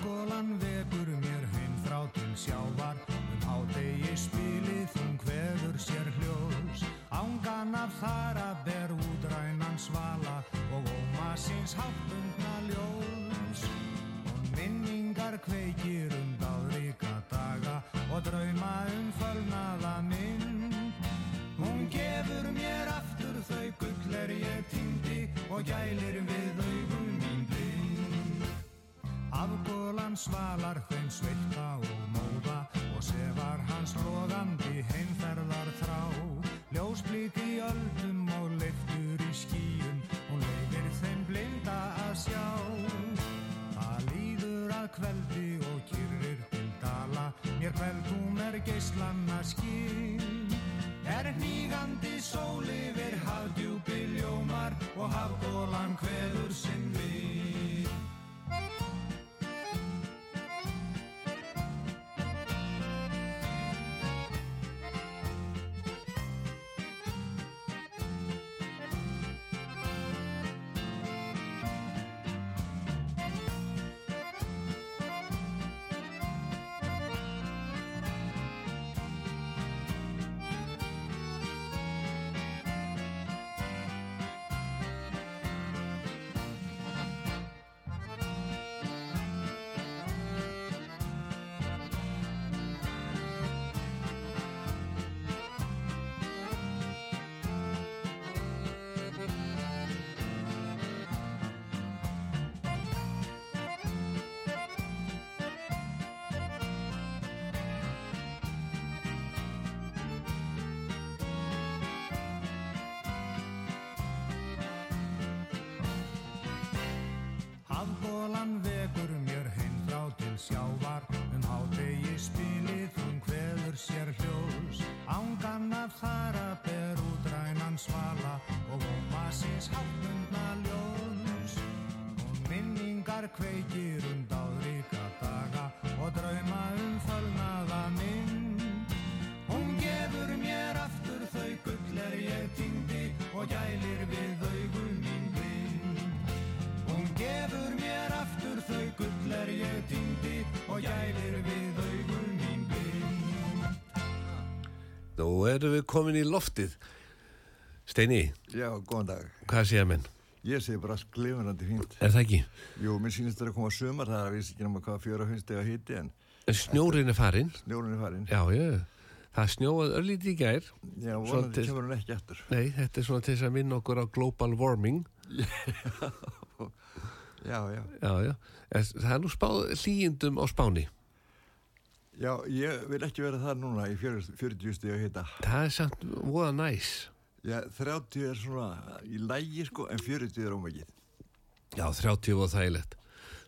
Hafgólan smile Hafgólan vekur mér heim frá til sjávar. Um hádegi spilið hún kveður sér hljós ángan af þara ber útrænan svala og óma síns háttundna ljós og minningar kveikir Nú erum við komin í loftið. Steini, Já, góðan dag. hvað séða menn? Ég segi bara glefinandi fínt. Er það ekki? Jú, mér sýnist þetta að koma sumar, það er að vísa ekki náma hvað fjóra finnstega hiti en En Snjórin er farinn. snjórun er farin. Já, já. Það snjóað örlítið í gær. Já, vonandi Svolítið. kemur hann ekki eftir. Nei, þetta er svona til þess að minna okkur á global warming. Já, já. Já, já. Það er nú spáð hlýjendum á spáni. Já, ég vil ekki vera það núna í 40 40 stiga hita. Það er samt voða næs. Já, 30 er svona í lægi sko, en 40 er ómækið. Já, 30 og þægilegt.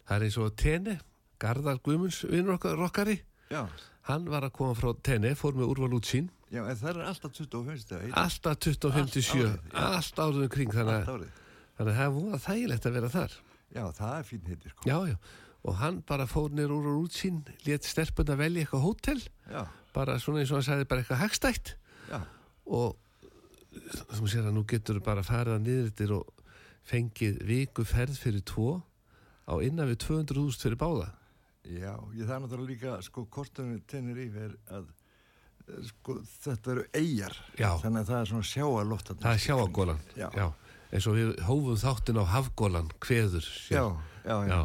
Það er eins og Tene, Garðar Guðmunds, vinnur okkar rokkari. Já, Hann var að koma frá Tene, fór með úrval út sín. já, en það er alltaf 25 stiga hita. Alltaf 25-7, Allt árið, já. allt árið um kring. Þannig að, að það er voða þægilegt að vera þar. Já, það er fín hiti sko. Já, já. Og hann bara fór nýr úr og út sín, let stelpun að velja eitthvað hótel, Já, bara svona eins og hann sagði bara eitthvað hagstætt. já, Og þú sér að nú getur bara farið að niður og fengið viku ferð fyrir tvo á innan við 200.000 fyrir báða. já. Ég það er náttúrulega líka, sko, kortunni tennir yfir að eh, sko, þetta eru eigjar. Já. Þannig að það er svona sjáaloft. Það er sjáagólan. Já. Eins og við hófum þáttin á hafgólan, kveður. Já, já, já. Já.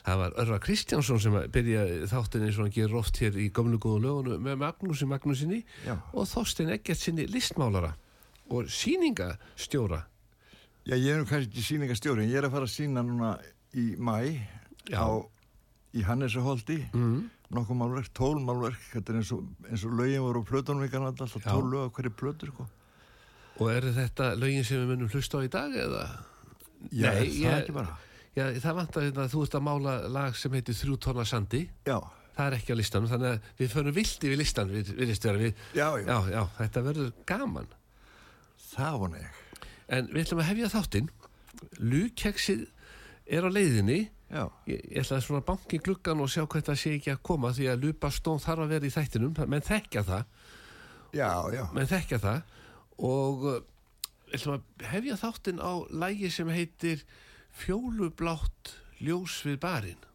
Það var Örva Kristjánsson sem að byrja þáttin eins og hann gerur oft hér í gamlu góðu lögunum með Magnúsi Magnúsinni Já. og Þorstein Eggert sinni listmálara og sýningastjóra. Já, ég er nú kannski ekki sýningastjóri, en ég er að fara að sína núna í mæ á, í Hannesaholti, Mm. nokkuð málverk, tól málverk, þetta er eins og, eins og lögin voru á Kanada, alltaf tól lög á hverju plötur, sko. Og eru þetta lögin sem við munum hlusta á í dag eða? Já, Nei, það ég- er ekki bara. Já, það vantar hérna að þú ert að mála lag sem heitir Þrjú tonna sandi. Já, Það er ekki á listanum, þannig að við förum vilt yfir listan, við, við, við, við, já, já, já, já, þetta verður gaman. það vona ég. En við ætlum að hefja þáttinn. Lúkeksið er á leiðinni. Já, Ég, ég ætla að svona banki gluggan og sjá hvað það sé ekki að koma því að Lupastón þarf að vera í þættinum. Menn þekkja það, já, já, menn þekkja það. Og við ætlum að hefja þáttinn á lægi sem heitir Fjólublátt ljós við barinn.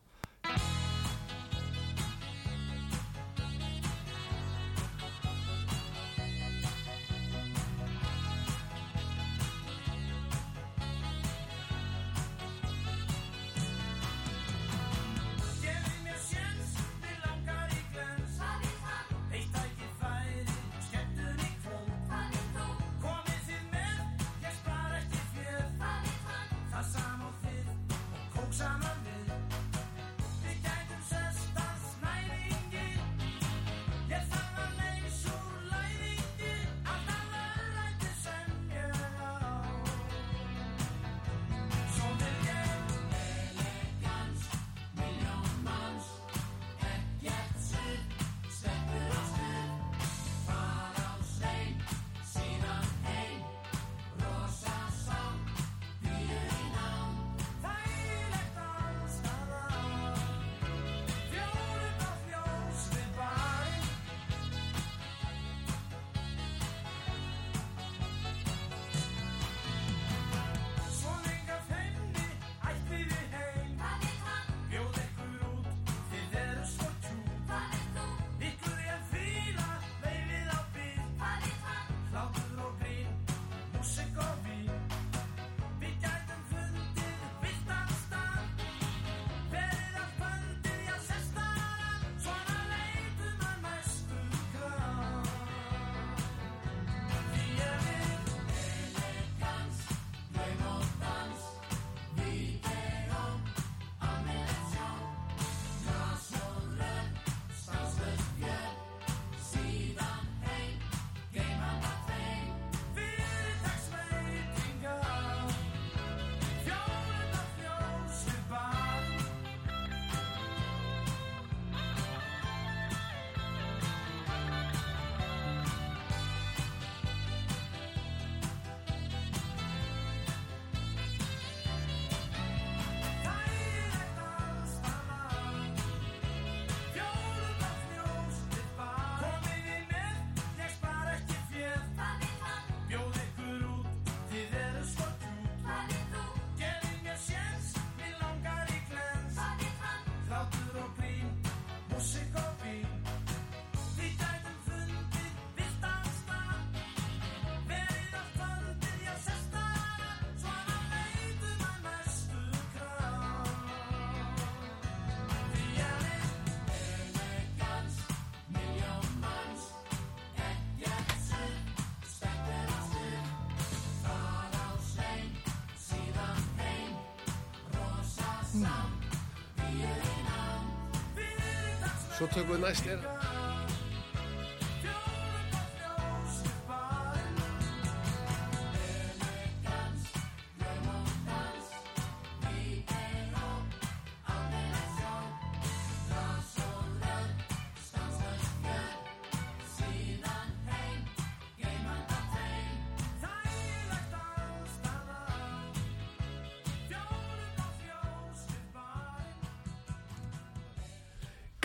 Svo tökum við næst er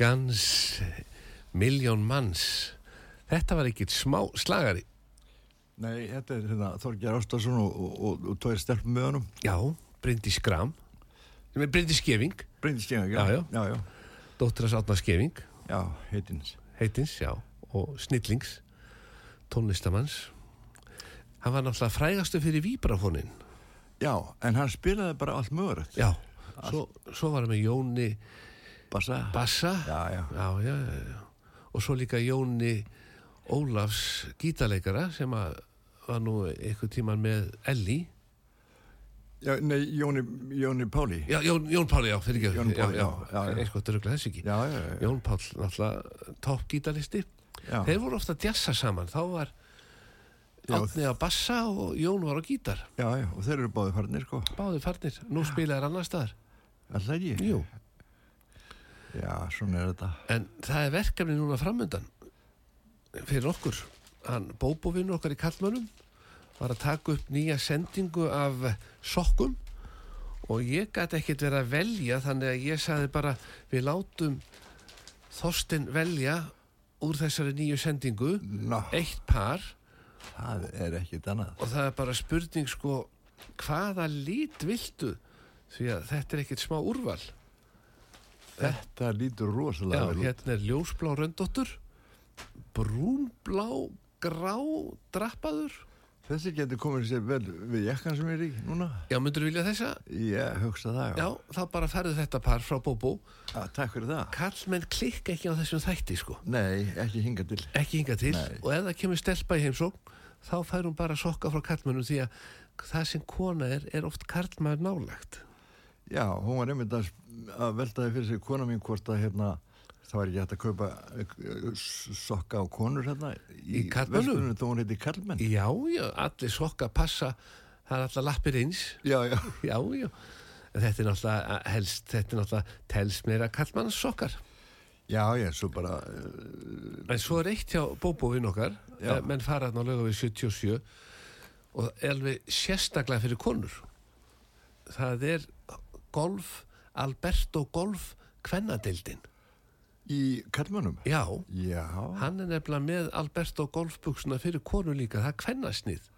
Gans Miljón manns. Þetta var ekkit smá slagari. Nei, þetta er hérna, Þorgjar Ástason og, og, og, og tveir stelpum með honum. Já, Bryndi Skram Bryndi Skeving. Bryndi Stjænga, Já, já. já, já, dóttir hans Átna Skeving. Já, heitins. heitins, já, og Snillings tónlistamanns hann var náttúrulega frægastu fyrir víbrafónin Já, en hann spilaði bara allt mögurögt. já, svo, svo var hann með Jóni Bassa. Bassa Já, já. já, já, já, já. og svo líka Jóni Ólafs gítarleikara sem að var nú einhver tíman með Elli Já, nei, Jóni, Jóni Páli. já, Jón, Jón Páli, já, fyrir ekki Jón Páli, já, já, já. eitthvað dörgla þess ekki Já, já, já. Jón Pál, náttúrulega topp gítaristi já. þeir voru ofta að djassa saman þá var. Átni á bassa og Jón var á gítar Já, já, og þeir eru báði farnir, sko. báði farnir, nú spilaðir annar staðar Alltaf ekki? Jú, Já, svona er þetta. en það er verkefni núna framöndan fyrir okkur. Hann bóbovinn okkar í Kallmönnum var að taka upp nýja sendingu af sokkum og ég gæti ekkert verið að velja þannig að ég sagði bara við látum Þorsten velja úr þessari nýju sendingu Ná, eitt par. Það er ekkit annað. og það er bara spurning sko hvaða lít viltu? Því að þetta er ekkert smá úrval Þetta lítur rosalega vel út. hérna er ljósblá röndóttur brúnblá grá drappaður Þessi getur komið sér vel við jakkan sem er í núna. Já, myndur vilja þessa? Ég hugsa það, já. Já, þá bara ferðu þetta par frá Bóbó já. Takk fyrir það. Kallmenn klikka ekki á þessum þætti sko Nei, ekki hinga til. ekki hinga til Nei. og ef það kemur stelpa í heimsókn þá fær hún bara sokka frá kallmennum því að það sem kona er, er oft kallmæður nálagt Já, hún var einmitt að, að veltaði fyrir sig kona mín hvort að hérna, það var ekki hægt að kaupa eh, sokka á konur hérna Í karlmönnum? verslunum þó hún heiti Karlmenn. Já, já, allir sokka passa það er alltaf lappir eins Já, já. Já, já þetta er náttúrulega helst, þetta er náttúrulega telst meira kallmannssokkar Já, já, svo bara, uh, En svo er eitt hjá bóbóvinn okkar Já. eh, menn fara þarna á lögu við 77 og alveg sérstaklega fyrir konur það er golf Alberto Golf kvennadeildin í Karlmennum. Já, Já, hann er nefnilega með Alberto Golfbuksuna fyrir konur líka, það er kvennasnið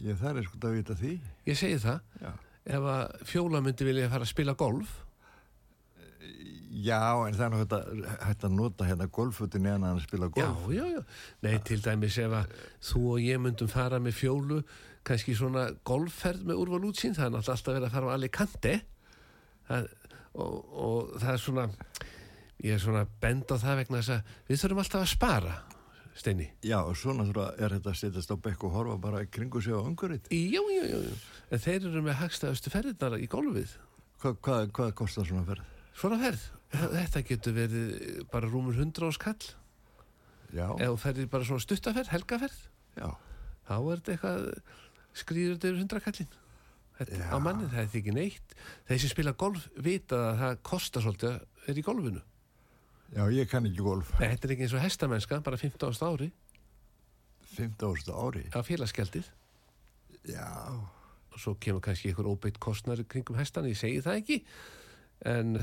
ég þar er sko að vita því. ég segi það, Já. ef að fjóla myndi vilja fara að spila golf Já, en það er nú hægt að, nota hérna golfötin en að spila golf. Já, já, já. Nei, til dæmis ef að þú og ég myndum fara með fjólu, kannski svona golfferð með úrval útsýn, það er náttúrulega alltaf verið að fara á Alicante það, og, og það er svona, ég er svona bend á það vegna þess að við þurfum alltaf að spara, Steini. Já, og svo náttúrulega er þetta að setjast á bekk og horfa bara kringu sig á öngurinn. Já, já, já, já. En þeir eru með hagstæðustu ferðirnar í golfið. Hva, hvað, hvað kostar svona ferð? Svona ferð. Þetta getur verið bara rúmur hundra á skall. Já, Ef þú ferðir bara svona stuttaferð, helgaferð. já, þá er þetta eitthvað skrýður þetta yfir hundrakallin þetta, Já. á manni, það er ekki neitt þeir sem spila golf vita að það kostar svolítið að vera í golfinu já, ég kann ekki golf. Nei, þetta er ekki eins og hestamennska, bara 15 ást ári 15. ári. á félagsgjaldið Já, og svo kemur kannski einhver óbeitt kostnar kringum hestan, ég segi það ekki en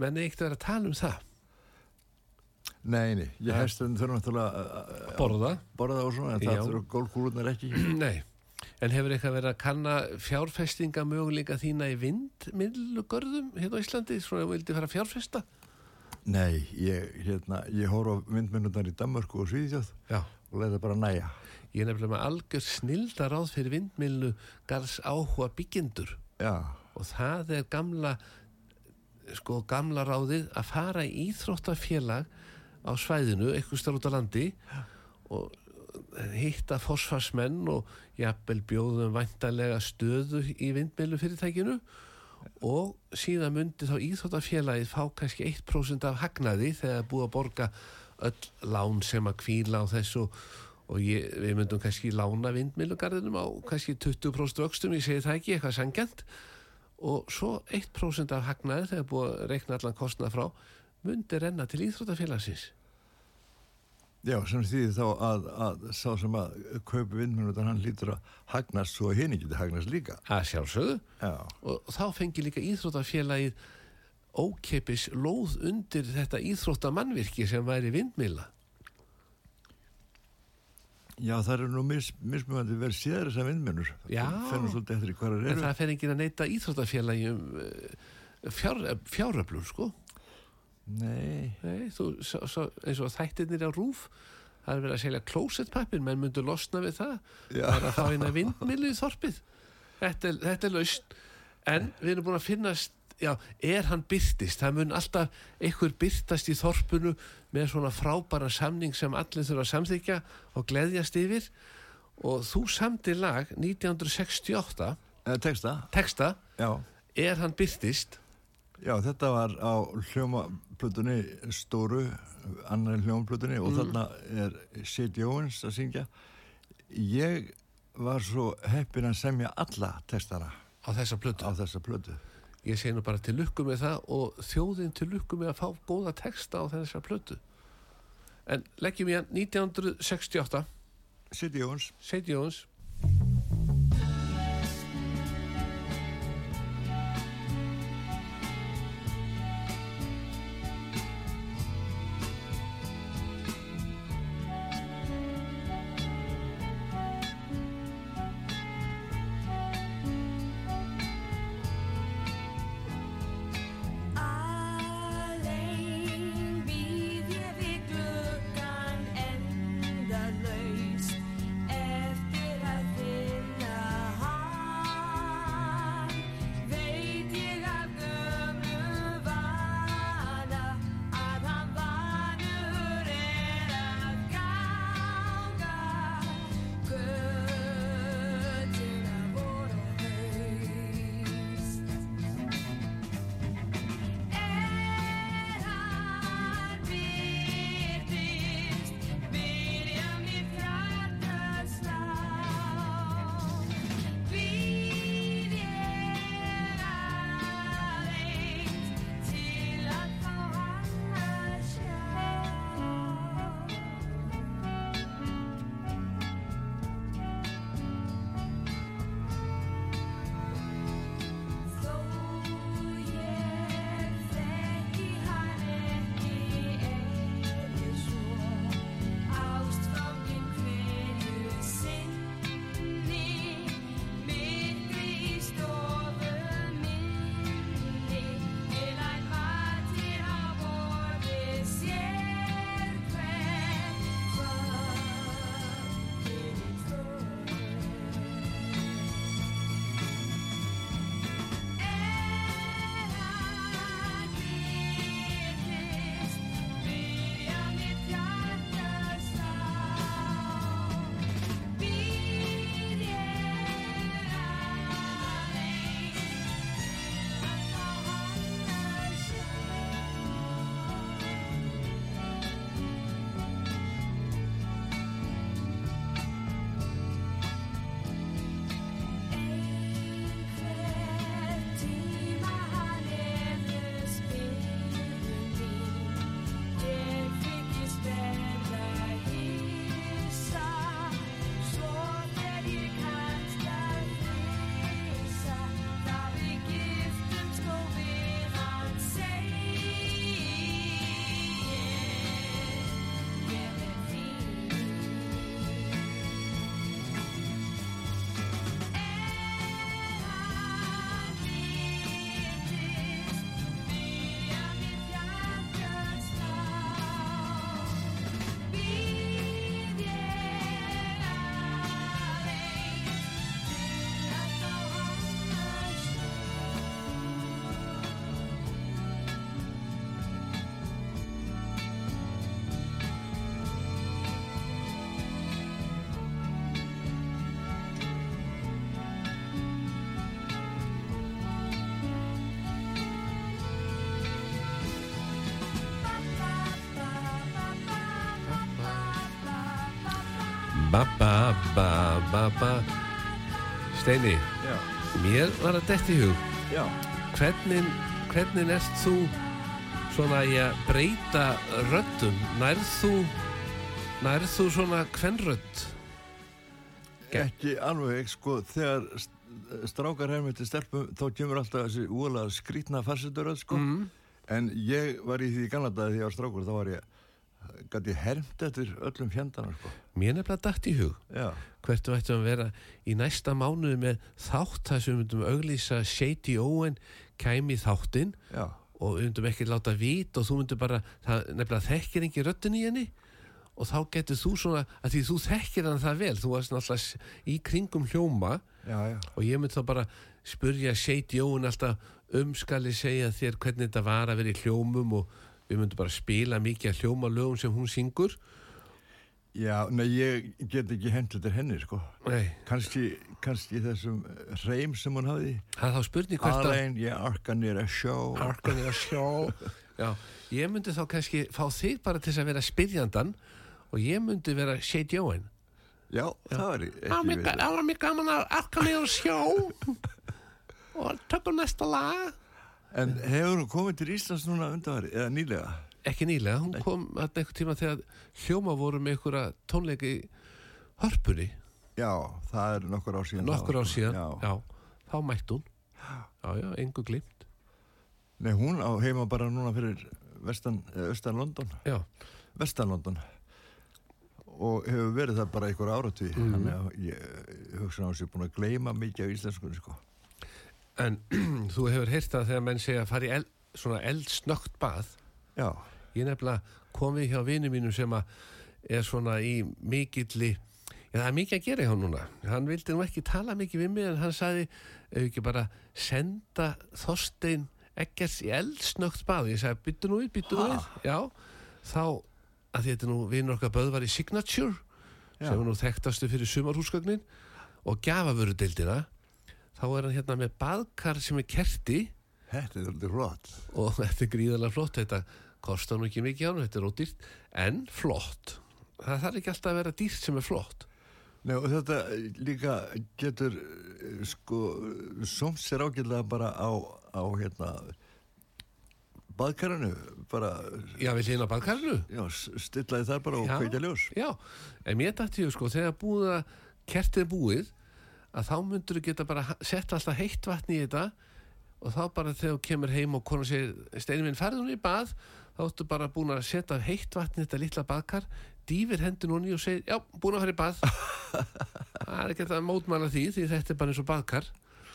menn er ekkert að vera að tala um það nei, nei, ég hestum þurfa náttúrulega að- borða, borða og svona, en Já. það þurfa golfkúlunar ekki. nei en hefur eitthvað verið að kanna fjárfestinga möguleika þína í vindmillugörðum hérna á Íslandi, svona þú vildi fara að fjárfesta? Nei, ég, hérna, ég horf á myndmyndunar í Danmörku og Svíðjóð já. og leiði bara næja. Ég er nefnilega með algjör snilda ráð fyrir vindmilu garðs áhuga byggindur. Já, og það er gamla sko gamla ráðið að fara í íþróttafélag á svæðinu, eitthvað starf út á landi og hitta fosfarsmenn og jafnvel bjóðum væntalega stöðu í vindmilu fyrirtækinu og síðan myndi þá íþróttafélagið fá kannski 1% af hagnaði þegar búið að borga öll lán sem að kvíla á þessu. Og ég, við myndum kannski lána vindmilugarðinum á kannski 20% vöxtum, ég segi það ekki, eitthvað sangjant og svo 1% af hagnaði þegar búið að reikna allan kostnað frá myndi renna til íþróttafélagsins Já, sem þýðir þá að, að sá sem að kaupa vindmjölunar hann lítur að hagnast svo henni getur hagnast líka. að sjálfsögðu Já, og þá fengi líka íþróttafélagið ókeipis lóð undir þetta íþróttamannvirki sem væri vindmila já það eru nú mis, mismöðandi vel séður þessar vindmjölur. Já. Það fer enginn að neyta íþróttafélagi um eh, fjár, fjáröflur sko Nei, Nei, þú, svo, svo, eins og þættirnir á rúf það er verið að selja klósettpappir menn myndu losna við það. Já. það er að fá eina vindmilu í þorpið. Þetta þetta er laust en við erum búin að finnast já, er hann byrtist, það mun alltaf einhver byrtast í þorpunu með svona frábæra samning sem allir þurfa að samþykja og gleðjast yfir. Og þú samdi lag 1968 eða texta, texta, já. er hann byrtist Já, þetta var á hljómaplutunni stóru, annari hljómaplutunni og þarna er Sid Jóens að syngja. Ég var svo heppin að semja alla textana á þessa plötu á þessa plötu. ég segi nú bara til lukku með það og þjóðin til lukku með að fá góða texta á þessa plötu en leggjum ég 1968 Sid Jóens. St. Jóns ba ba ba ba ba Steini, Já, mér var að detti hug já. hvernig, hvernig ert þú svona í að breyta röddum nærð þú nærð þú svona kvenrödd Ge- Ekki alveg, sko, þegar st- strákar hefum til stelpum, þá kemur alltaf þessi úalega skrítna farseturöð, sko. mm. En ég var í því gamla dagi þegar ég var strákur, þá var ég, gæti hermt eftir öllum fjandana, sko. mér nefnilega dætt í hug Já, hvert þú ættum að vera í næsta mánuði með þátt þar sem við myndum auglýsa Shady Owen kæmi þáttinn já, og við myndum ekki láta vít og þú myndum bara, það nefnilega þekkir ekki röddin í henni og þá getur þú svona, að því þú þekkir hann það vel þú varst náttúrulega í kringum hljóma já, já. og ég myndi þá bara spurja Shady Owen alltaf um skal ég segja þér hvernig þetta var að vera í hljómum og við myndum bara spila mikið af hljómalögum sem hún syngur. Já, nei, ég get ekki hendt eftir henni, sko. Nei, Kanski, kannski þessum hreim sem hún hafði. það er þá spurning hvert að Alain, ég arka nýra sjó. Arkan er að sjó Já, ég myndi þá kannski fá þig bara til þess að vera spyrjandan og ég myndi vera Shady Owen Já, það var ekki Það var mjög gaman að arka mig á sjó og tökum næsta lag En hefur hún komið til Íslands núna undanfari, eða nýlega? Ekki nýlega, hún kom að einhver tíma þegar hljóma voru með einhverja tónleiki hörpunni, Já, það er nokkur ár síðan. nokkur sko. síðan Já. já, þá mætti hún Já, já, engu glimt Nei, hún á heima bara núna fyrir vestan, eða austan London, Já, vestan London og hefur verið það bara einhver áratví Mhm. þannig að ég, hugsa sé búin að gleyma mikið af íslenskunni sko. En þú hefur heyrt það þegar menn segja að fara í eld, svona eldsnögt bað Já, Ég nefnilega komið hjá vinnu mínum sem að er svona í mikilli Já, það er mikið að gera hjá núna. Hann vildi nú ekki tala mikið við mig en hann sagði ef ekki bara senda Þorstein ekkert í eldsnögt bað. Ég sagði, byttu nú við, byttu nú við. Já, þá að þetta nú vinur okkar böðvar í Signature Já. sem er nú þekktastu fyrir sumarhúsgögnin og gjafavörudeildina. Þá er hann hérna með baðkar sem er kerti. Þetta er svolítið flott. Og þetta er gríðarlega flott þetta kostar nú ekki mikið á hann, þetta er ódýrt en flott. Það þarf ekki alltaf að vera dýrt sem er flott. Nei, og þetta líka getur eh, sko, somt sér ágætlega bara á, á hérna baðkarinu bara, já, við hlýna baðkarinu. Já, s- stilla því þar bara og Já. kveikja ljós. Já, en mér dætti ég sko þegar búið að kertið er búið að þá myndur þú geta bara sett alltaf heitt vatn í þetta og þá bara þegar þú kemur heim og konar segir steinu minn farið hún í bað þá ertu bara búin að setja heitt vatn í þetta litla baðkar dýfir hendin hún í og segir já, búin að fara í bað það er ekki hægt að mótmæla því því þetta er bara eins og baðkar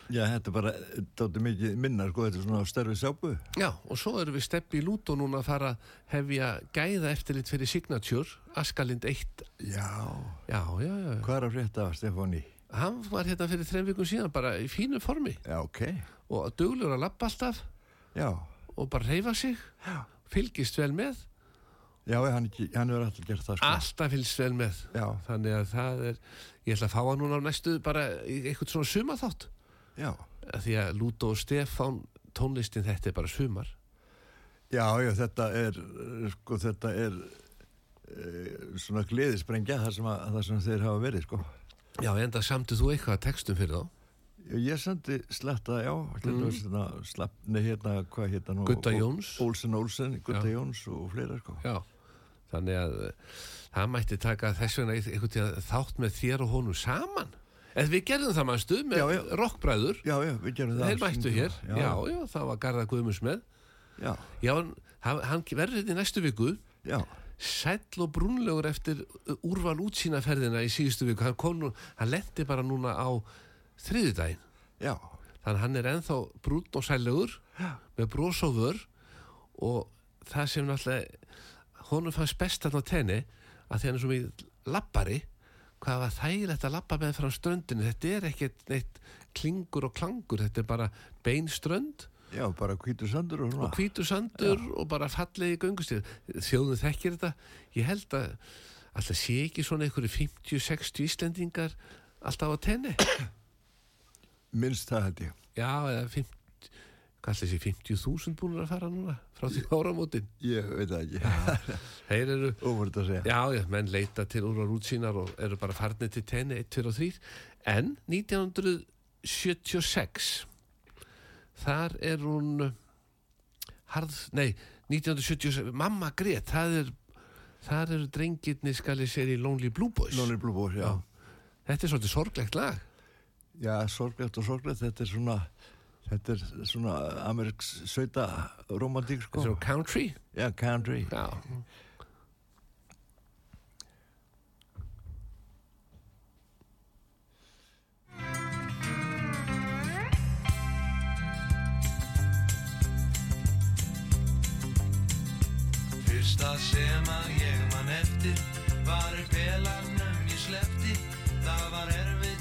Já, þetta er bara, þetta er mikið minna sko, þetta er svona stærfi sápu Já, og svo erum við steppi í lútu núna að fara hefja gæða eftirlit fyrir Signature, Askalind 1. Já, Já, já, já. hvað er að frétta af Stefáni? Hann var hérna fyrir þreim vikum síðan bara í fínu formi. Já, ok, og duglur að lappa alltaf. Já. Og bara reyfa sig, Já. fylgist vel með, Já, hann, ekki- hann hefur alltaf gert það sko. Alltaf fylgst vel með. Já, Þannig að það er, ég ætla að fá hann núna á næstu bara í eitthvað svona sumaþátt. já. Af Því að Lúto og Stefán tónlistin þetta er bara sumar. Já, já, þetta er eh, sko, þetta er e, svona gleðisprengja þar sem, að, þar sem þeir hafa verið sko Já, enda samtið þú eitthvað að textum fyrir þá? Ég sendi slatta, já, mm. svona, slapp, nei, hérna, hvað hérna nú? Gutta Jóns. Olsen Olsen, Gutta Já. Jóns og fleira, sko. Já, þannig að eh, það mætti taka þess vegna eit- einhvern tíðan þátt með þér og honum saman. En við gerðum það mannstu með Já, já. rockbræður. Já, já, við gerum það. Þeir mættu hér. Já. já, það var Garðar Guðmunds með. Já, Já, hann, hann verður þetta í næstu viku. já, Sæll og brúnlegur eftir uh, úrval útsýnaferðina í síðustu viku. Hann, nú, hann lendi bara núna á þriðudaginn. já, Þannig að hann er ennþá brún og sællegur með bros og það sem náttúrulega honum fannst best þarna á tenni að því hann er svo mikið lappari hvað var þægilegt að lappa með frá ströndinu þetta er ekkert neitt klingur og klangur þetta er bara bein strönd já, bara hvítur sandur og svona. og hvítur sandur og bara fallegi göngustíð þjóðun þekkir þetta ég held að alltaf sé ekki svona einhverju 50-60 Íslendingar alltaf á tenni Minnst það held ég. Já, eða 50, hvað þessi 50.000 búin að fara núna frá því áramótin Ég veit það ekki. þeir eru, Óvörð að segja. já, já, menn leita til úr á rútsínar og eru bara farnir til tenni 1, 2 og 3 en 1976 þar er hún harð, nei 1976, mamma grét það er þar eru drengirni skal ég segja í Lonely Blue Boys Lonely Blue Boys, já. þetta er svolítið sorglegt lag Já, sorglegt og sorglegt. Þetta er svona, þetta er svona Ameriks sveita romantík, sko. þetta er country Já, country. já, stað sem að ég man eftir. Varir pelarnum ég slepti Það var erfið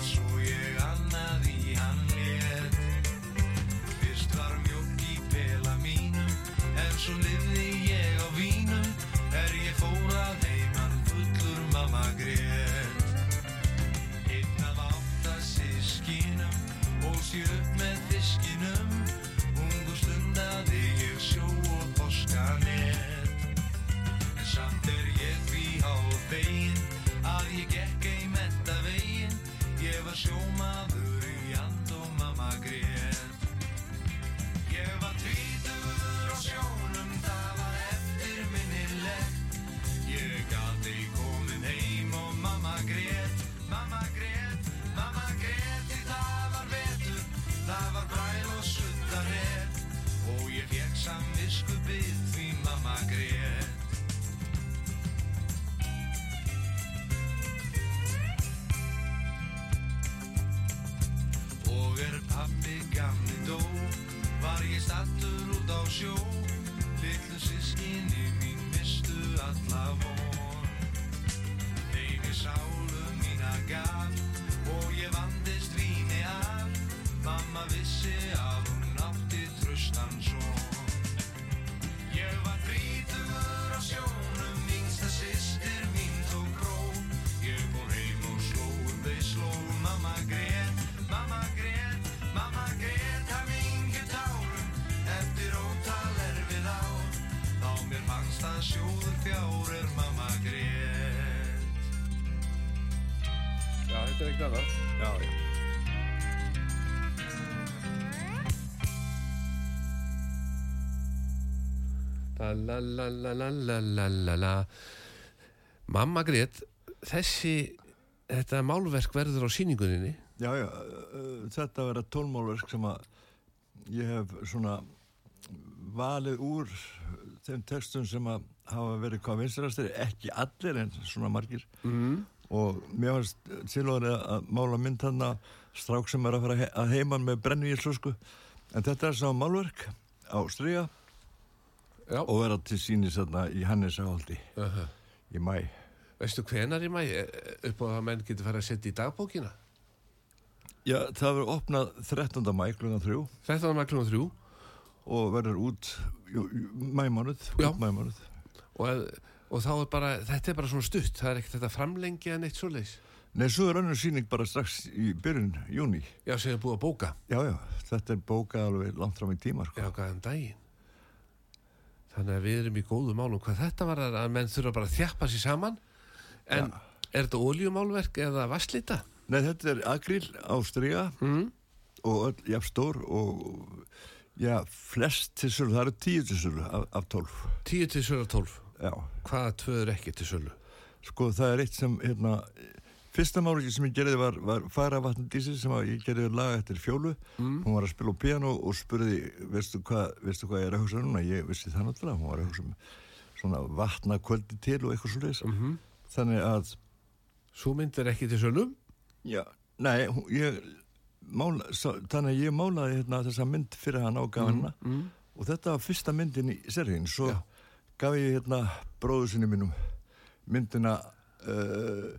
la la la la la la la la mamma grét þessi þetta málverk verður á síninguninni Já, já, uh, þetta verða tólmálverk sem að ég hef svona valið úr þeim textum sem að hafa verið hvað vinstrastir, ekki allir en svona margir mm. og mér fannst tilvæðið að mála mynd þarna strák sem er að fara að heiman með brennu í slösku en þetta er svona málverk á stryga já, og verða til sínis þarna í Hannesahóldi uh -huh. í mæ veistu hvenar í mæ upp á að menn getur fara að setja í dagbókina? Já, það verður opnað 13. mæ klukkan 3 þetta var með klunum þrjú. Og verður út mæmánuð, og, og þá er bara, þetta er bara svona stutt það er ekkert þetta framlengja neitt svoleiðis? Nei, svo er önnur síning bara strax í byrjun júni. já, sem er búið að bóka. Já, já, þetta er bókað alveg langt fram í tíma, sko. já, um daginn þannig að við erum í góðu málum hvað þetta var að menn þurfa bara að þjappa sér saman en er þetta oljumálverk eða vasslita? Nei, þetta er agril á stryga Mm. og öll jafn stór og já, flest til sölu, það eru tíu til sölu af, af tólf. 10 til sölu 12 Já, hvaða tvö er ekki til sölu? sko það er eitt sem, hérna, fyrsta máli sem ég gerði var, var fara vatn dísi sem ég gerði laga eftir fjólu. Mm. Hún var að spila á piano og spurði, veistu hvað, hvað ég er að hugsa núna? Ég vissi það náttúrulega, hún var að hugsa um svona vatna kvöldi til og eitthvað svo leiðis. Mm Þannig að svo mynd er ekki til sölu Já, nei, hún- ég mála, sá, þannig að ég málaði hérna, þessa mynd fyrir hann á gafina mm. og þetta var fyrsta myndin í sergin svo Já. gaf ég hérna bróðu sinni mínum myndina uh,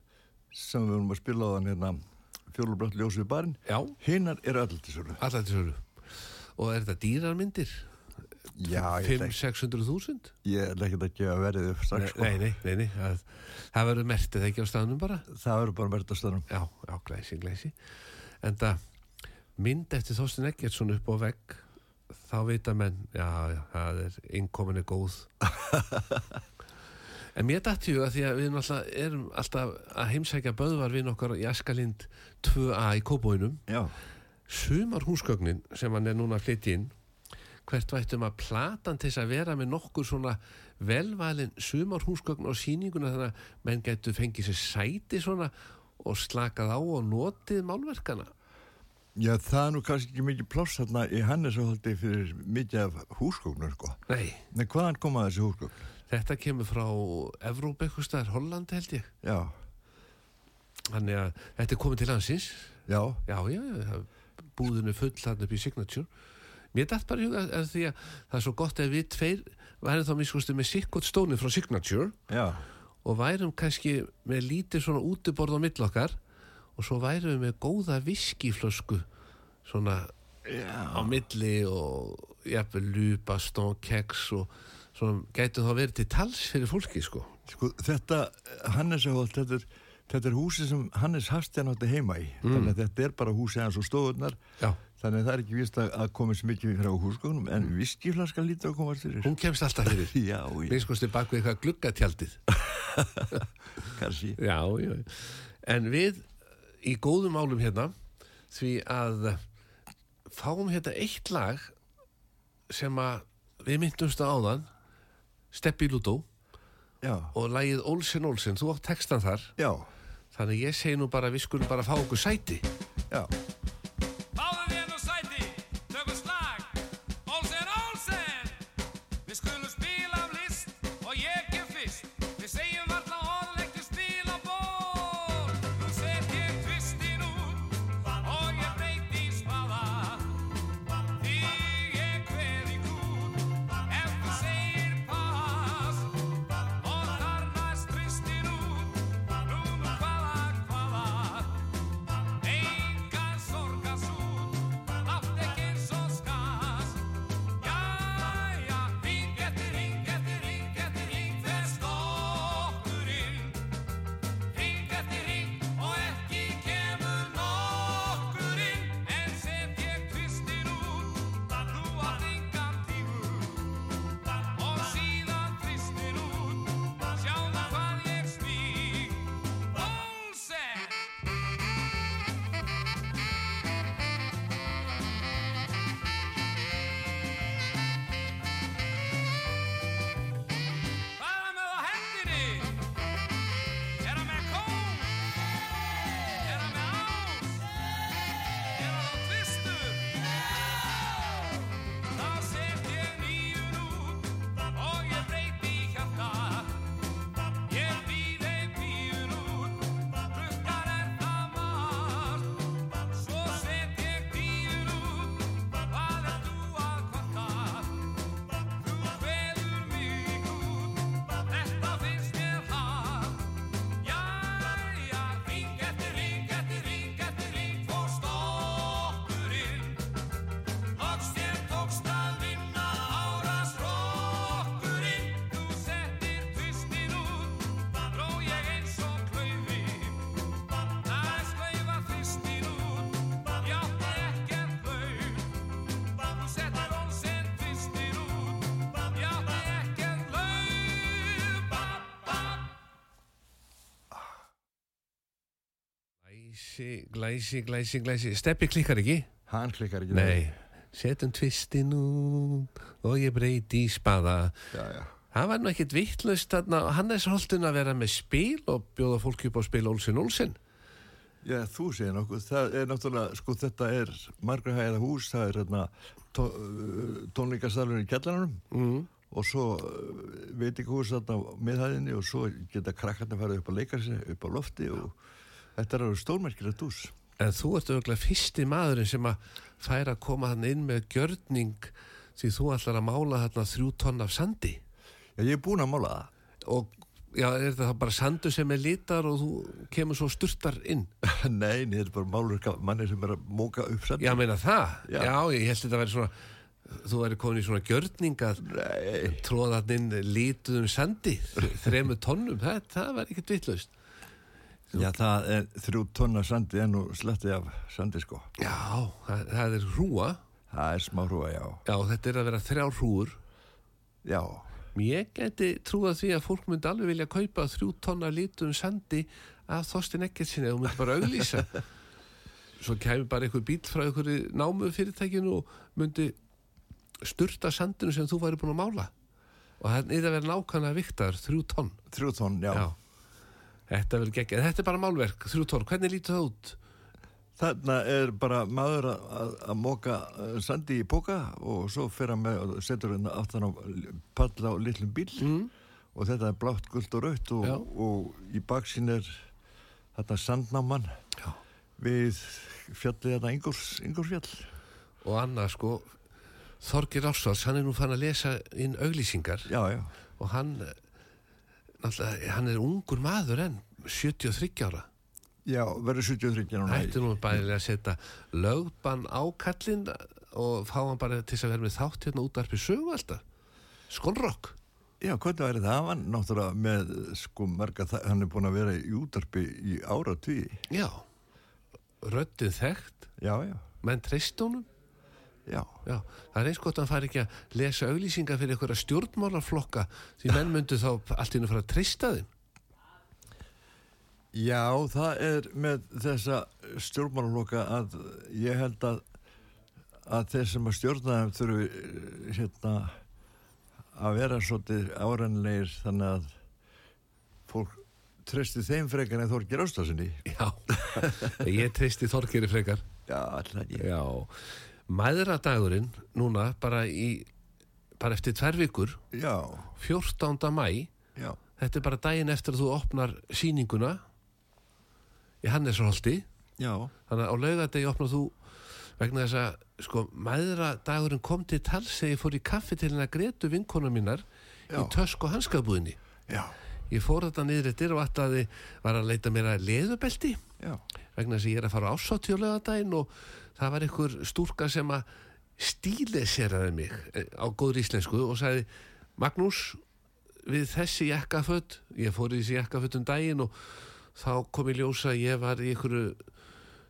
sem við vorum að spila á þann hérna fjólubrátt ljósið barinn já, hinnar eru öll til sölu allar til sölu og er þetta dýrarmyndir? Já, ég ætla 5-600.000? ég er ekkert að gefa verið upp strax sko. Nei, nei, nei, nei. Það, það verður mertið ekki á staðnum bara það verður bara verðt að stöðnum Já, já, glæsi, glæsi En það mynd eftir Þorstein Eggertsson upp á vegg þá vita menn, já, já, það er innkominni góð. en mér dætti huga því að við erum alltaf að heimsækja böðvar við okkar í Askalind 2A í Kóbóinum. Já, Sumar húsgögnin sem hann er núna að flytja inn, hvert vættum að platan til þess að vera með nokkur svona velvalin sumar húsgögn á sýninguna þannig að menn getur fengið sér sæti svona og slakað á og notið málverkana. já, það er nú kannski ekki mikið pláss þarna í Hannesahóldi fyrir mikið af húsgóknur, sko. Nei, Nei, hvaðan koma þessi húsgókn? Þetta kemur frá Evrópa eitthvað staðar, Holland held ég. Já, Þannig að þetta er komið til hansins. já, Já, já, já, búðinu full hann upp í Signature. Mér dætt bara huga að því að það er svo gott ef við tveir værum þá miskustu með sikkot stóni frá Signature já, og værum kannski með lítið svona útiborð á mill okkar og svo værum við með góða viskiflösku svona á milli og jafnvel lupa, stón, keks og svona gætu þá verið til tals fyrir fólki sko. Sko, þetta Hannesahólt, þetta er, þetta er húsi sem Hannes Hafstján átti heima í. Þannig að þetta er bara húsi hans og stofunar. Já, Þannig að það er ekki vist að, að komið svo mikið frá húsgóknum, en viskiflaska lítið að komast fyrir. hún kemst alltaf fyrir. Já, já, Miskustu bak við eitthvað gluggatjaldið. kannski. Já, já. En við í góðum álum hérna því að fáum hérna eitt lag sem að við myndumst á áðan Steppi Lúdó. Já, og lagið Olsen Olsen, þú átt textan þar. Já, þannig ég segi nú bara við skulum bara fá okkur sæti. Já. Glæsi, glæsi, glæsi, glæsi Steppi klikkar ekki? Hann klikkar ekki. Nei Setjum tvistin út og ég breyti í spaða Já, já. Það var nú ekkit vittlust þarna Hannes Holtun að vera með spil og bjóða fólki upp á spil Olsen Olsen Já, þú segir nokkuð. Það er náttúrulega, sko, þetta er margra hæða hús, það er hérna tó, tónleikasalurinn í kjallaranum mm. og svo veit ekki hús þarna á miðhæðinni og svo geta krakkarnir farið upp á leikarsi, upp á lofti og þetta er alveg stórmerkilegt hús. En þú ert auðvitað fyrsti maðurinn sem að færa að koma hann inn með gjörning því þú ætlar að mála þarna þrjú tonn af sandi Já, ég er búinn að mála það. og já, er þetta þá bara sandu sem er litar og þú kemur svo sturtar inn Nei, þetta er bara málur manni sem er að móka upp samt. Já, meina það? Já. Já, ég held þetta að vera svona þú væri komin í svona gjörning að tróða hann inn lítuðum sandi þremu tonnum, það, það var ekkert vitlaust já, það er þrjú tonna sandi en nú sletti af sandi, sko. Já, það, það er hrúa Það er smá hrúa, já. Já, þetta er að vera þrjár hrúur. Já, Ég geti trúað því að fólk myndi alveg vilja kaupa þrjú tonna lítum sandi af Þorstin Eggertsinni og myndi bara auglýsa. Svo kemur bara einhver bíl frá einhverju námu fyrirtækinu og myndi sturta sandinu sem þú væri búin að mála. Og það er að vera nákvæmlega viktar, þrjú tonn. þrjú tónn, já. Þetta verður geggjað. Þetta er bara málverk, þrjú tonn. Hvernig lítur það út? Þarna er bara maður að- móka eh, sandi í póka og svo fer hann með og setur hann aftan á palla á litlum bíl Mm. og þetta er blátt, guld og raut og, og í baksinn er þetta sandnáman Já. við fjallið þetta Ingurs, Ingursfjall. Og annað sko, Þorgir Ársváls, hann er nú fann að lesa inn auglýsingar Já, já, og hann, náttúrulega, hann er ungur maður enn, 73 ára. já, verður 73 núna. Ætti nú bæðilega að setja lögbann á kallinn og fá hann bara til að vera með þátt hérna út arpi sögu alltaf. Skonrokk. Já, hvernig væri það? Hann var náttúrulega með, sko, marga, hann er búin að vera í útarpi í áratví. Já. Röddin þekkt, Já, já, menn treyst honum. Já. Já, það er eins gott að hann fari ekki að lesa auglýsingar fyrir einhverja stjórnmálarflokka því menn myndu þá allt í hennu fara að treysta þeim. Já, það er með þessa stjórnmálaloka að ég held að, að þeir sem að stjórna þeim þurfi eh, hérna að vera svolítið árennilegir þannig að fólk treysti þeim frekar en Þorgir Ástasinni. Já, ég treysti Þorgeri frekar. Já, alltaf ekki. Já, mæðradagurinn núna bara í, bara eftir tvær vikur, Já, 14. mæ, já, þetta er bara daginn eftir að þú opnar sýninguna í Hannesholti, já, þannig að á laugadegi opnar þú vegna þess að, sko, mæðradagurinn kom til tals þegar ég fór í kaffi til hennar Gretu vinkona mínar Já. í tösk og hanskabúðinni. Ég fór þetta niður eftir og ætlaði var að leita mér að leðubelti já, vegna þess að ég er að fara á ásáttíulegadaginn og það var einhver stúrka sem að stíleseraði mig eh, á góður íslensku og sagði Magnús, við þessi jakkaföld, ég fór í þessi jakkaföld um daginn og þá kom ég ljósa að ég var í einhverju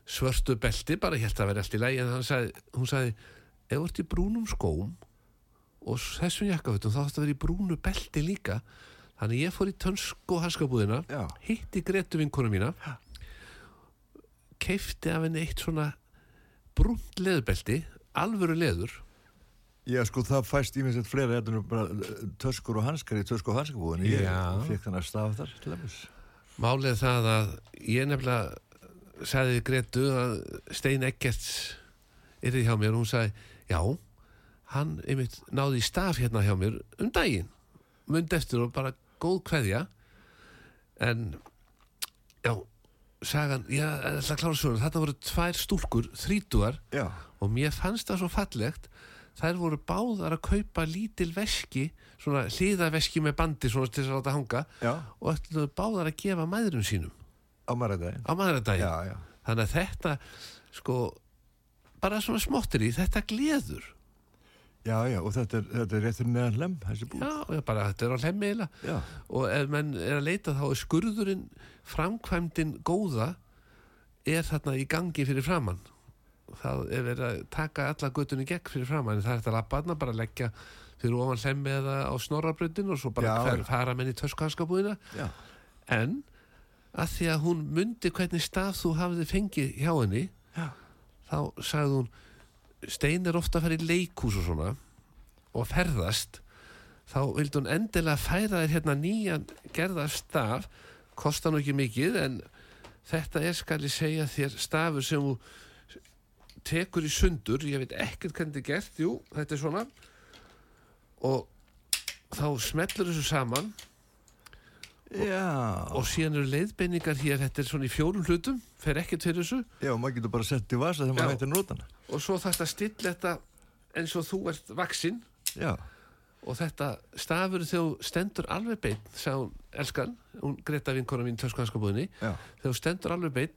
svörtu belti, bara helt að vera allt í lagi en sagði, hún sagði ef þú ert í brúnum skóm og þessum jakkaföldum þá þarfst að vera í brúnu belti líka. Þannig ég fór í tönsk og hanskabúðina já, hitti Gretu vinkonu mína keifti af henni eitt svona brúnt leðubelti alvöru leður Já, sko, það fæst íminnslegt fleira þetta er nú bara eh, töskur og hanskar í töskur og hanskabúðinu. Ég Já. fekk þannig að stafa þar, til dæmis. málið það að ég nefnilega sagði Gretu að Stein Eggerts yrði hjá mér og hún sagði já, hann einmitt náði í staf hérna hjá mér um daginn mundi eftir og bara góð kveðja en já, sagan ég ætla að klára svona, þetta voru tvær stúlkur þrítugar Já, og mér fannst það svo fallegt. Þær voru báðar að kaupa lítil veski svona hliðaveski með bandi svona til þess að láta hanga já, og ætluðu báðar að gefa mæðurum sínum. Á Já, já. þannig að þetta sko bara svona smottir í þetta gleður Já, já, og þetta er, þetta er réttur neðan lem, þessi búð. já, já, bara þetta er á hlemmi eiginlega. Og ef menn er að leita þá er skurðurinn framkvæmdin góða er þarna í gangi fyrir framann það er verið að taka alla göttunni gegn fyrir framann en það er þetta lappaðna bara að leggja fyrir ofan hlemmi eða á snorrabröndin og svo bara hver, fara menn í töskuhanskabúðina. Já, en að því að hún myndi hvernig stað þú hafði fengið hjá henni Já. þá sagði hún Stein er ofta að fara í leikhús og svona og ferðast þá vildi hún endilega færa þér hérna nýjan gerða staf. Kostar nú ekki mikið en þetta er skal ég segja þér stafur sem þú tekur í sundur. Ég veit ekkert hvernig þetta er gert. Jú, þetta er svona. Og þá smellur þessu saman já, og síðan eru leiðbeiningar hér þetta er svona í fjórum hlutum, fer ekkert fyrir þessu. Já, maður getur bara sett í vasa þegar maður hættir nótana. og svo þetta stilla þetta eins og þú ert vaksinn Já, og þetta stafur þegar stendur alveg beinn sagði hún, elskan, hún Greta vinkona mín töskuhanskabúðinni, já, þegar stendur alveg beinn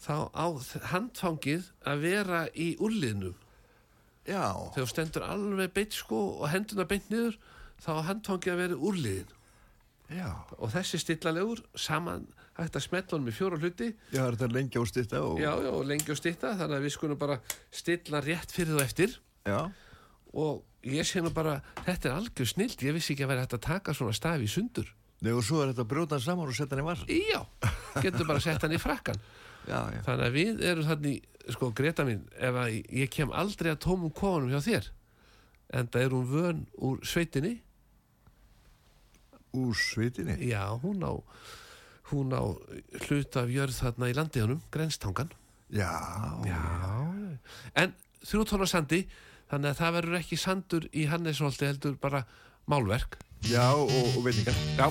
þá á handfangið að vera í úrliðnum já, þegar stendur alveg beinn sko og henduna beint niður þá á handfangið að vera í úrliðin já, og þessi stillalegur saman hægt að smetla honum í fjóra hluti. Já, það er þetta lengi á stýtta og, já, já, og lengi og stitta þannig að við skulum bara stilla rétt fyrir þú eftir. Já, og ég sé nú bara, þetta er algjör snilt ég vissi ekki að vera hægt að taka svona staf í sundur. Nei, og svo er þetta að brjóta hann saman og setja hann í var já, getur bara sett hann í frakkan Já, já, þannig að við erum þannig sko Greta mín, ef að ég kem aldrei að tómum kofanum hjá þér en það er hún vön úr sveitinni úr svitinni já, hún á hún á hlut af jörð þarna í landiðunum, grenstangan Já, já, en þrjú tónar sandi þannig að það verður ekki sandur í Hannesholti heldur bara málverk. Já og, og veitingar. Já,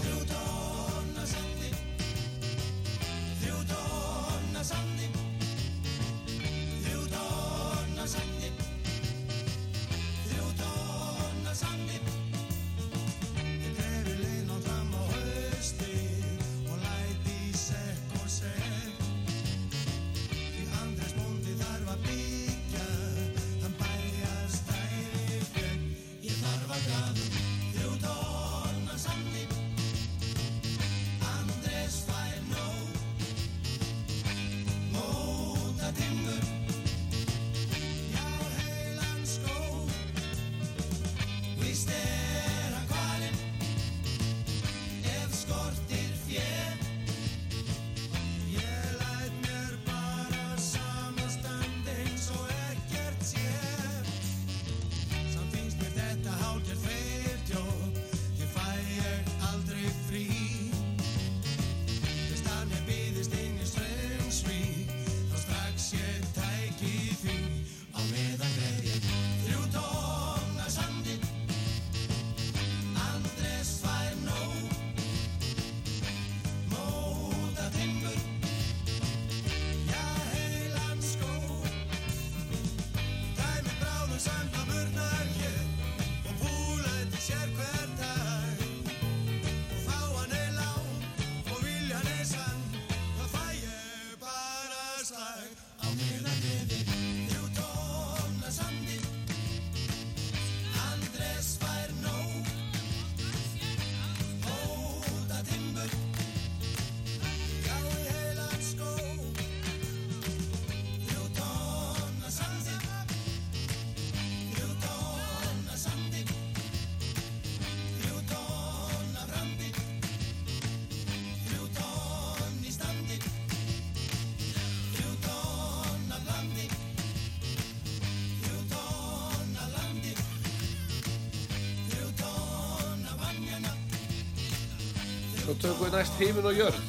tökum við næst heiminn og jörð.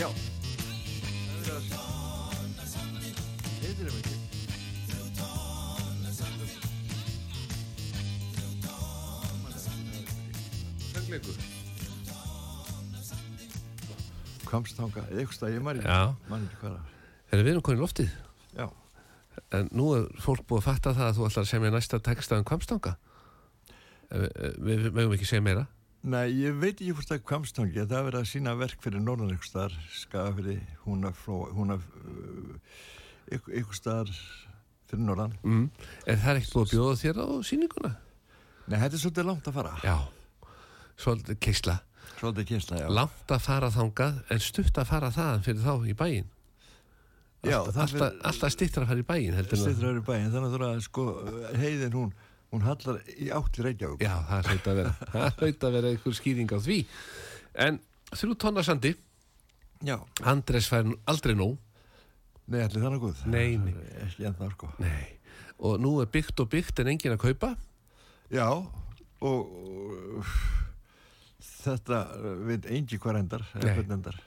Já. Heitir þeim ekki söngleikur Kvamstanga, eða eitthvað stað, ég það Erum við erum konið loftið? Já, En nú er fólk búið að fatta það að þú ætlar að semja næsta texta um kvamstanga. Eh, eh, Við við megum ekki segja meira. Nei, ég veit ekki hvort það er kvamstangi það er verið að sína verk fyrir norðan ykkur staðar skafiri, húnafló húnaf uh, ykkur, ykkur staðar fyrir norðan Mm. En það er ekkert búið að bjóða þér á sýninguna? Nei, þetta er svolítið langt að fara Já. Svolítið keisla. Svolítið kynsla, já Langt að fara þangað en stutt að fara þaðan fyrir þá í bæinn. Já, alltaf, það alltaf, alltaf stittra að fara í bæinn heldur en að- Stittur öðru bæinn, þannig að sko heiðin hún, hún hallar í átt í Reykjavík. Já, það hlaut að vera það hlaut að vera einhver skýring á því. En þrjú tonna sandi. Já, Andres fær aldrei nóg. Nei, allir þannig góð. Nei, nei. Ekki ennþá, sko. Nei. og nú er byggt og byggt en engin að kaupa. Já, og, og þetta veit engi hvað endar endar.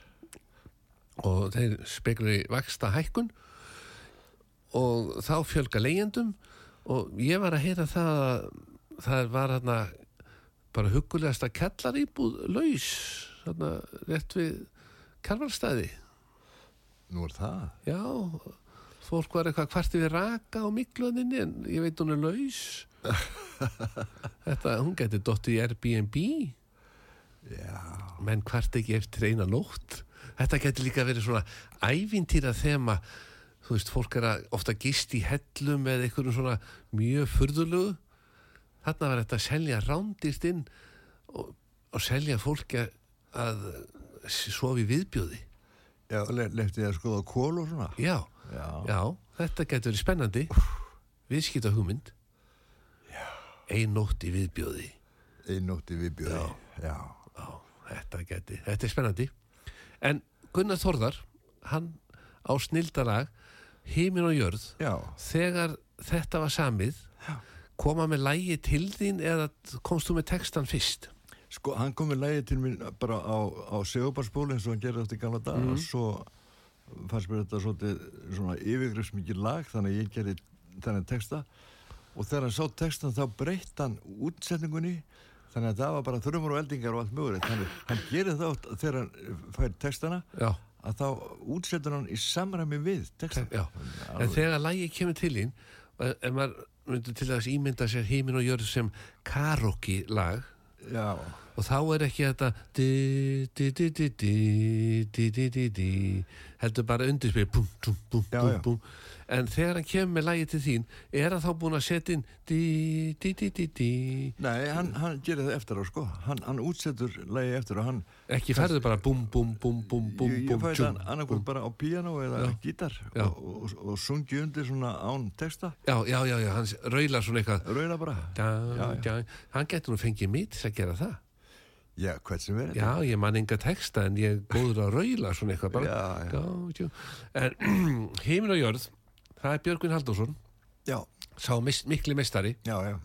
Og þeir spekulur í vaksta hækkun og þá fjölga leyendum og ég var að heyra það að það var þarna bara hugulegasta kellar íbúð laus þarna rétt við karvalstæði Nú er það. Já fólk var eitthvað kvarti við raka á mikluðinni en ég veit hún er laus. Þetta, hún geti dottið í Airbnb. Já, menn hvart ekki eftir eina nótt. Þetta getur líka verið svona ævintýra þema þú veist, fólk er að ofta gist í hellum eða einhverjum svona mjög furðulegu. Þarna var þetta að selja rándýrt inn og, og selja fólki að, í viðbjóði. Já, le leftið að skoða kól og svona. Já, Já, já, þetta getur verið spennandi. Viðskipta hugmynd ein nótt í viðbjóði. Einnótti viðbjöði. Já. Já, þetta geti, þetta er spennandi. En Gunnar Þórðar hann á snildalag Hímin og jörð Já. þegar þetta var samið koma með lægi til þín eða komst þú með textan fyrst? Sko, hann kom með lægi til mér bara á, á segubarsból eins og hann gerði eftir gamla dag og svo fannst mér þetta svolítið svona yfirgrifsmikið lag þannig að ég gerði þennan texta. Og þegar hann sá textan þá breytt hann útsetningunni þannig að það var bara þrjumur og eldingar og allt mögulegt. Þannig hann gerir það þegar hann fær textana. Já, að þá útsetur hann í samræmi við textan já. en þegar lægi kemur til þín eh, ef maður myndi til þess ímynda sér Hímin og jörð sem karaoke lag já, og þá er ekki þetta heldur bara undirspil en þegar hann kemur með lægi til þín er hann þá búin að setja inn Nei, hann, hann gerir það eftir á sko hann, hann útsettur lægi eftir á hann ekki ferður bara bum bum bum bum bum ég fæði hann annarkvöld bara á piano eða gítar og, og, og sungi undir svona án texta já, já, já, já hann raular svona eitthvað raular bara já, já, já. hann getur nú fengið mít að gera það já, hvert sem verið já, ég man enga texta en ég er góður að raula svona eitthvað bara Já, já. já. en heimin og jörð það er Björgvin Halldórsson já, sá mis, mikli mestari já, já.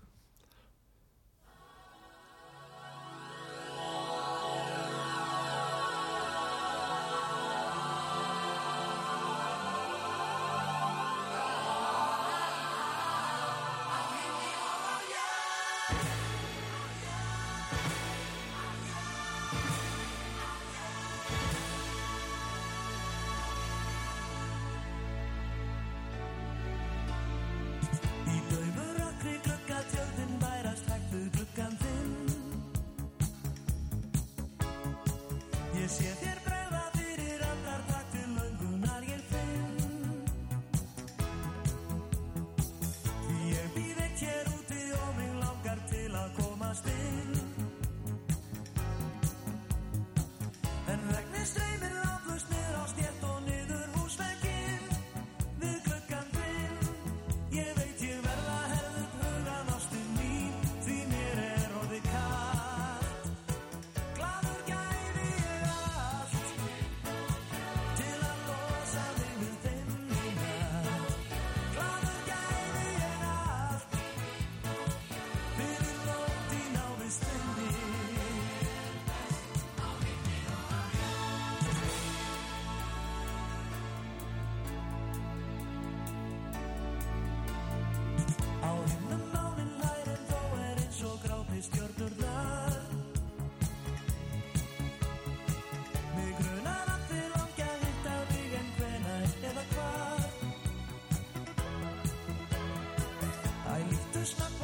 Krishna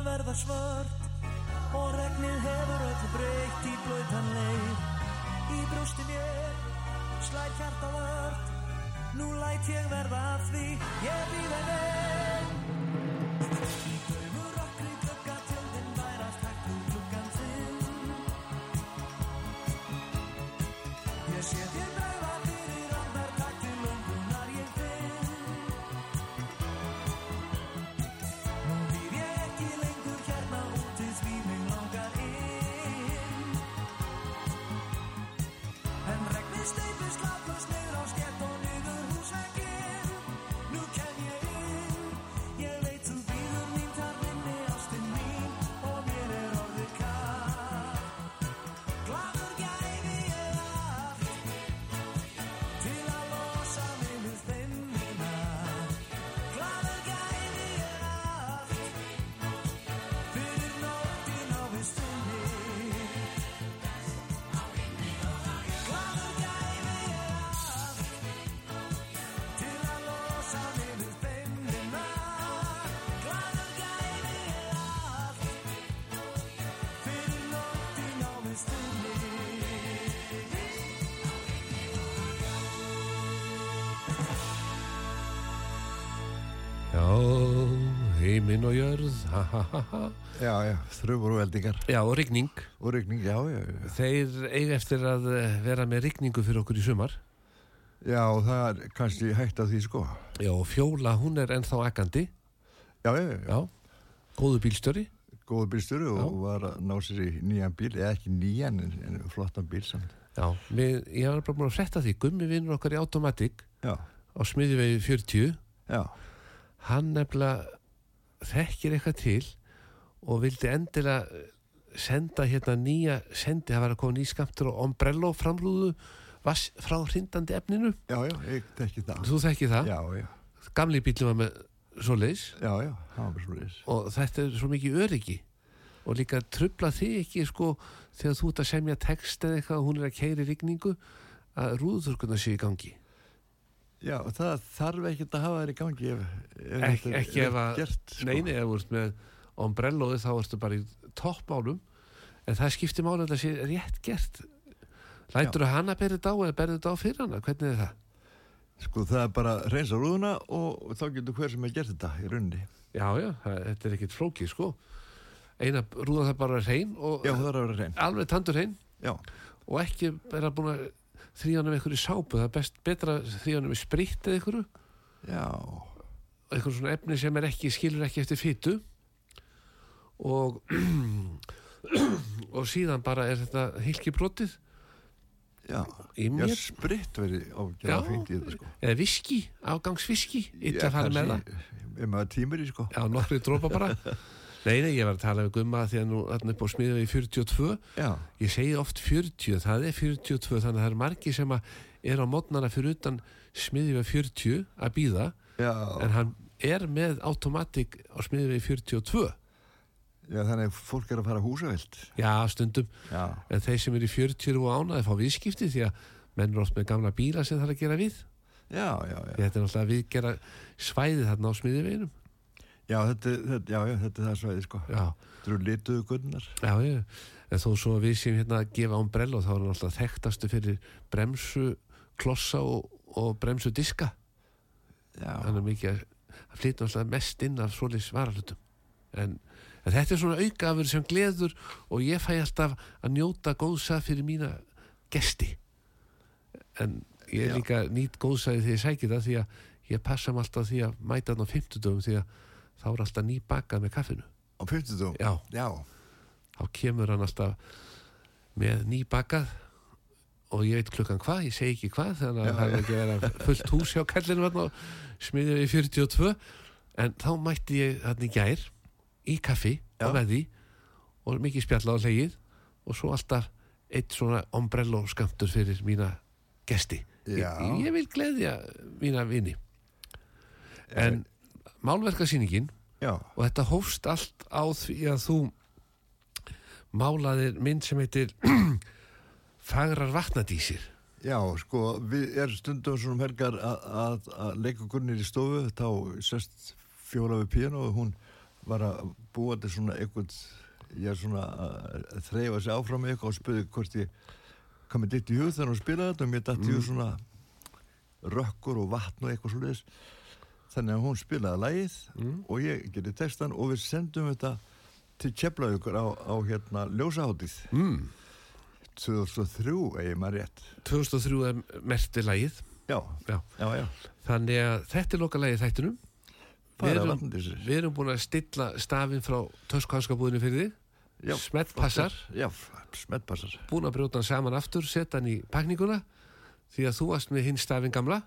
að verða svört og regnið hefur öllu breytt í blöytan leið. Í brjósti mér slæt hjarta vört, nú læt ég verða að því. Ég býð en heiminn og jörð, ha ha ha. Já, já, þrjumur og eldingar Já, og rigning. og regning, já, já, já. Þeir eiga eftir að eh, vera með rigningu fyrir okkur í sumar. Já, það er kannski hægt af því, sko. Já, og Fjóla, hún er ennþá ekkandi. Já, já, já, já. Já, góðu bílstjóri. Góður bílstjóri og var að ná sér í nýjan bíl, eða ekki nýjan, en, flottan bíl samt. Já, við, ég var bara búin að frétta því. Gummi vinnur okkar í Automatic Já, á smiðjuvegi 40. já, Hann nefnilega þekkir eitthvað til og vildi endilega senda hérna nýja sendi, það var að koma ný skamtur og ombrello framlúðu vass frá hrindandi efninu. já, já, ég tekki það. Þú þekkir það. Já, já, Gamli bílum var með svoleiðis já, já, það var bara svo leys. og þetta er svo mikið öryggi og líka trubla þig ekki sko þegar þú ert að semja text eða eitthvað og hún er að keiri rigningu að rúðurkurna sé í gangi Já, það þarf ekkert að hafa þær í gangi ef, ef Ek, þetta er ekki ef rétt að gert, sko. nei, nei, ef þú ert með ombrelloði þá ertu bara í toppmálum en það skiptir máli að það sé rétt gert lætur þú hana berið á eða berið þetta á fyrir hana, hvernig er það? Sko, það er bara að reynsa rúðuna og þá getur hver sem er gert þetta í rauninni. Já, já, það, þetta er ekkit flókið sko eina rúða það bara hrein og Já, er að reyn. alveg tandur Já, og ekki vera búin að þrýja hann með einhverju sápu, það er best betra að þrýja hann með spritt eða einhverju. Já, einhverjum svona efni sem er ekki, skilur ekki eftir fytu og og síðan bara er þetta hilki brotið já. í Já, mér. spritt verið ágjörða fengt í þetta, sko. eða viski, afgangsviski illa að fara með það. Ef maður tímur í, sko. já, nokkri drópa bara nei, nei, ég var að tala við gumma því að nú þarna upp á smiðum við 42 Já, ég segi oft 40, það er 42 þannig að það er margi sem að er á mótnana fyrir utan smiðum við 40 að býða, en hann er með automatik á smiðum við 42 já, þannig að fólk er að fara húsavilt. já, stundum. Já, en þeir sem eru í 40 og ánaði fá viðskipti því að menn eru oft með gamla bíla sem það er að gera við. Já, já, já. þetta er náttúrulega viðgera svæðið þarna á smiðiveginum Já, þetta, þetta, já, þetta er það svæði, sko. Þetta eru lituðu gunnar. já, já. En þó svo við séum hérna að gefa ombrello þá er hann alltaf þekktastu fyrir bremsu klossa og, og bremsu diska. Já, hann er mikið að hann flytur alltaf mest inn af svoleiðs varahlutum. En, en þetta er svona aukafur sem gleður og ég fæ alltaf að njóta góðsa fyrir mína gesti. En ég er líka nýtt góðsaði þegar ég sækir það því að ég passa mig alltaf því að mæta hann á 50 dögum því að þá er alltaf ný bakað með kaffinu. Á 50 dóm. já, Já, þá kemur hann alltaf með ný bakað og ég veit klukkan hvað, ég segi ekki hvað þannig að það er ekki vera fullt hús hjá kallinu smiðið við 42 en þá mætti ég þarna í gær í kaffi Já. og því og mikið spjalla á hlegið og svo alltaf eitt svona ombrello skamtur fyrir mína gesti. Ég, ég vil gleðja mína vini. En málverkasýningin og þetta hófst allt á því að þú málaðir mynd sem heitir Fagrar vatnadísir. Já, sko, við erum stundum svona um helgar að, leika kunnir í stofu, þá sest fjóla við píano og hún var að búa til svona eitthvað, ég er svona að þreyfa sig áfram eitthvað og spurði hvort ég kom með ditt í hug þegar hún spilaði þetta og mér dætti mm. svona rökkur og vatn og eitthvað svoleiðis þannig að hún spilaði lagið og ég gerði textan og við sendum þetta til Keflavíkur á, á hérna ljósaháttið mm. 2003 eigi maður rétt. 2003 er merti lagið. Já, Já. já, þannig að þetta er loka lagið þættinum. Við erum, við erum búin að stilla stafinn frá töskuhanskabúðinu fyrir þig. Já, smett passar, já, smett passar búin að brjóta hann saman aftur setja hann í pakninguna því að þú varst með hinn stafinn gamla.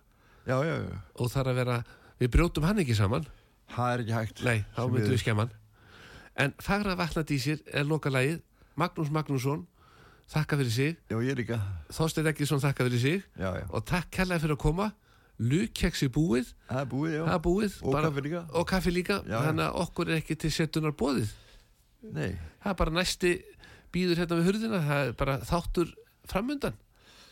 Já, já, já, og þar að vera, við brjótum hann ekki saman það er ekki hægt Nei, þá myndum við skemma hann. En Fagra vatnadísir er loka lagið. Magnús Magnússon, þakka fyrir sig. já, ég líka Þorstein Eggesson, þakka fyrir sig. já, já, Og takk kærlega fyrir að koma. Lukkeksi búið, það er búið, já það er búið. og kaffi líka Og kaffi líka. Já. Þannig að okkur er ekki til setunar bóðið. nei, Það er bara næsti býður hérna við hurðina. Það er bara þáttur framundan.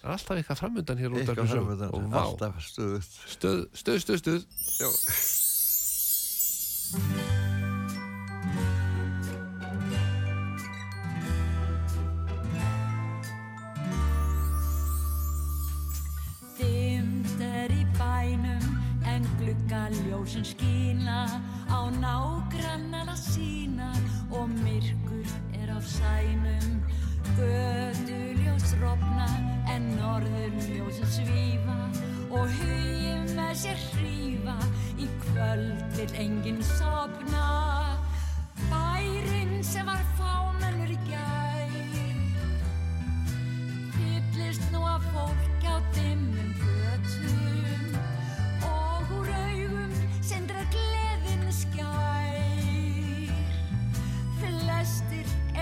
Það er alltaf eitthvað framundan hér út af eitthvað þessu. framöndan Og vá, alltaf stöðust stöð, stöð, stöð, stöð. já, Dimmt er í bænum en gluggaljósin skína. Á nágrannana sína og myrkur er á sænum göduljós rofna en norðurljósin svífa. Og hugið með sér hrífa í kvöld vil enginn sopna bærin sem var fámennur í gær. Fyllist nú af fólk á dimmum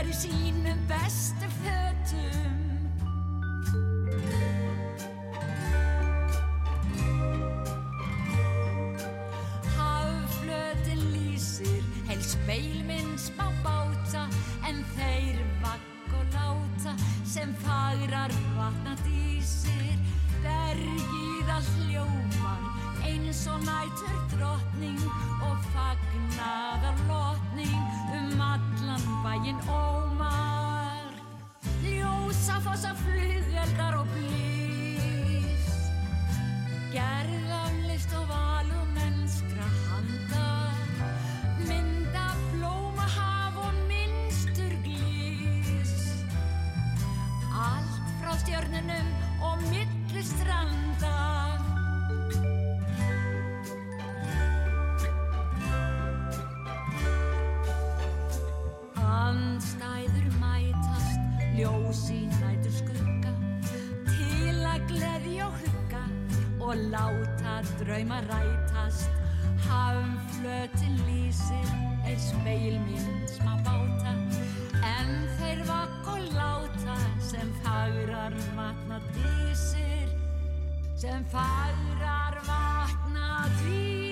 eru sínum bestu fötum. Haflötin lýsir heil speilminn smá báta en þeir vakk og láta sem fagrar vatna dísir bergið all hljómar eins og nætur drottning og fagnaðar lotning um allan bæinn ómar. Ljósa fossa flugeldar og blís. Gerðamlist og valum mennskra handa. Mynda blóma haf og minnstur glís. Allt frá stjörnunum láta drauma rætast. Hafnflötin lýsir, er speilmynd smá báta, en þeir vakk og láta sem fagrar vatna dísir, sem fagrar vatna dísir.